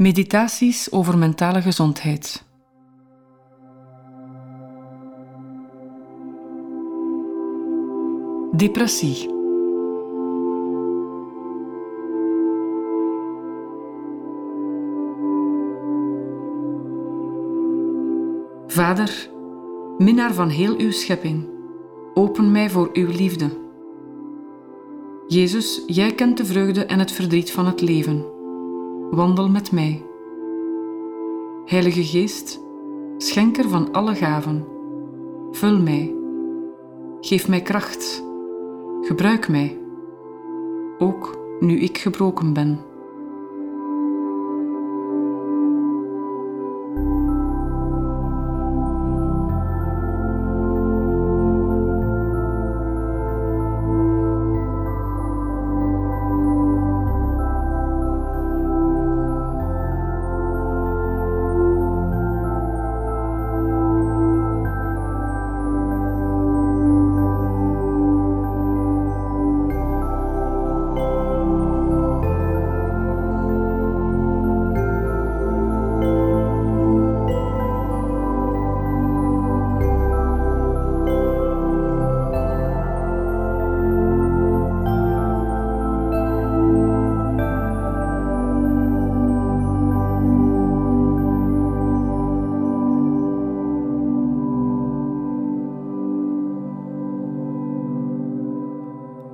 Meditaties over mentale gezondheid. Depressie. Vader, minnaar van heel uw schepping, open mij voor uw liefde. Jezus, jij kent de vreugde en het verdriet van het leven. Wandel met mij. Heilige Geest, schenker van alle gaven, vul mij. Geef mij kracht. Gebruik mij. Ook nu ik gebroken ben.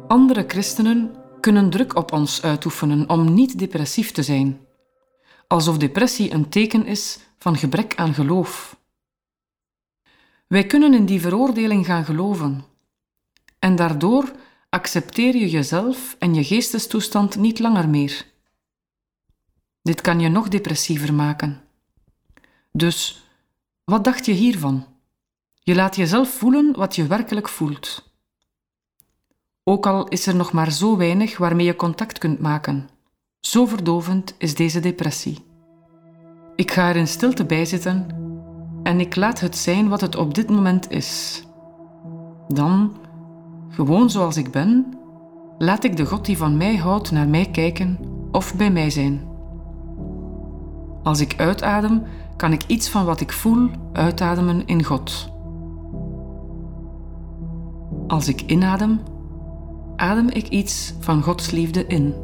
Andere christenen kunnen druk op ons uitoefenen om niet depressief te zijn, alsof depressie een teken is van gebrek aan geloof. Wij kunnen in die veroordeling gaan geloven, en daardoor accepteer je jezelf en je geestestoestand niet langer meer. Dit kan je nog depressiever maken. Dus wat dacht je hiervan? Je laat jezelf voelen wat je werkelijk voelt. Ook al is er nog maar zo weinig waarmee je contact kunt maken. Zo verdovend is deze depressie. Ik ga er in stilte bij zitten en ik laat het zijn wat het op dit moment is. Dan, gewoon zoals ik ben, laat ik de God die van mij houdt naar mij kijken of bij mij zijn. Als ik uitadem, kan ik iets van wat ik voel uitademen in God. Als ik inadem, adem ik iets van Gods liefde in.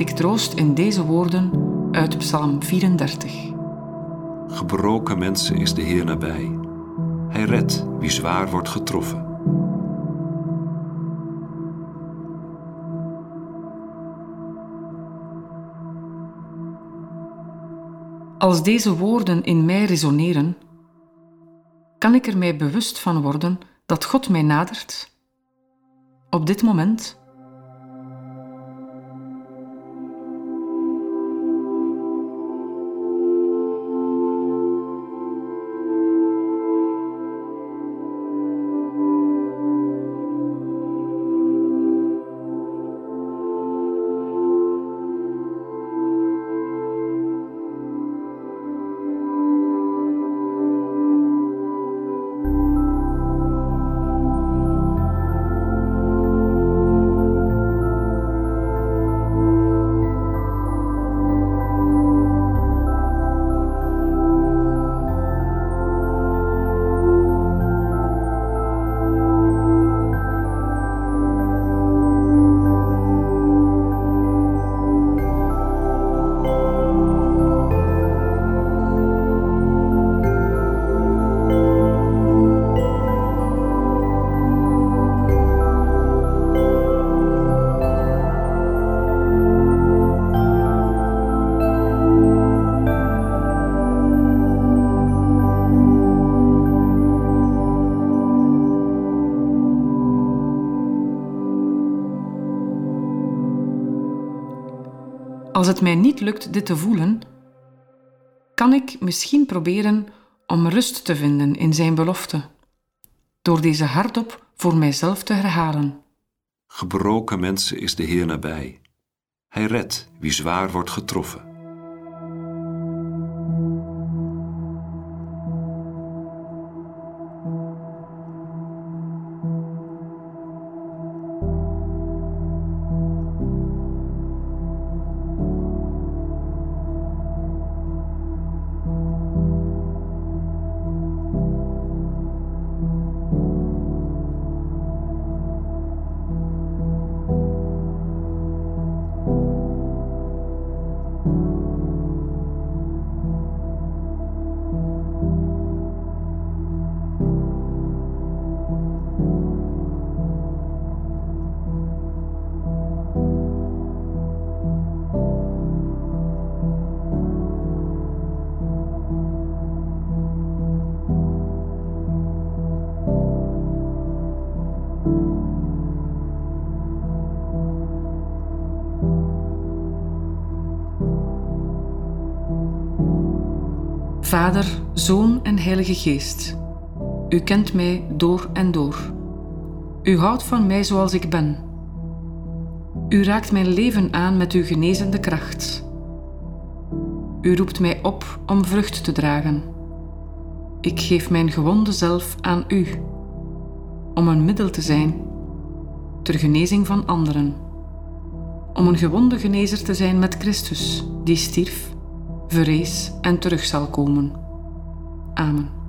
Vind ik troost in deze woorden uit Psalm 34. Gebroken mensen is de Heer nabij. Hij redt wie zwaar wordt getroffen. Als deze woorden in mij resoneren, kan ik er mij bewust van worden dat God mij nadert. Op dit moment Als het mij niet lukt dit te voelen, kan ik misschien proberen om rust te vinden in zijn belofte, door deze hardop voor mijzelf te herhalen. Gebroken mensen is de Heer nabij. Hij redt wie zwaar wordt getroffen. Vader, Zoon en Heilige Geest, U kent mij door en door. U houdt van mij zoals ik ben. U raakt mijn leven aan met uw genezende kracht. U roept mij op om vrucht te dragen. Ik geef mijn gewonde zelf aan U, om een middel te zijn ter genezing van anderen. Om een gewonde genezer te zijn met Christus, die stierf verrees en terug zal komen. Amen.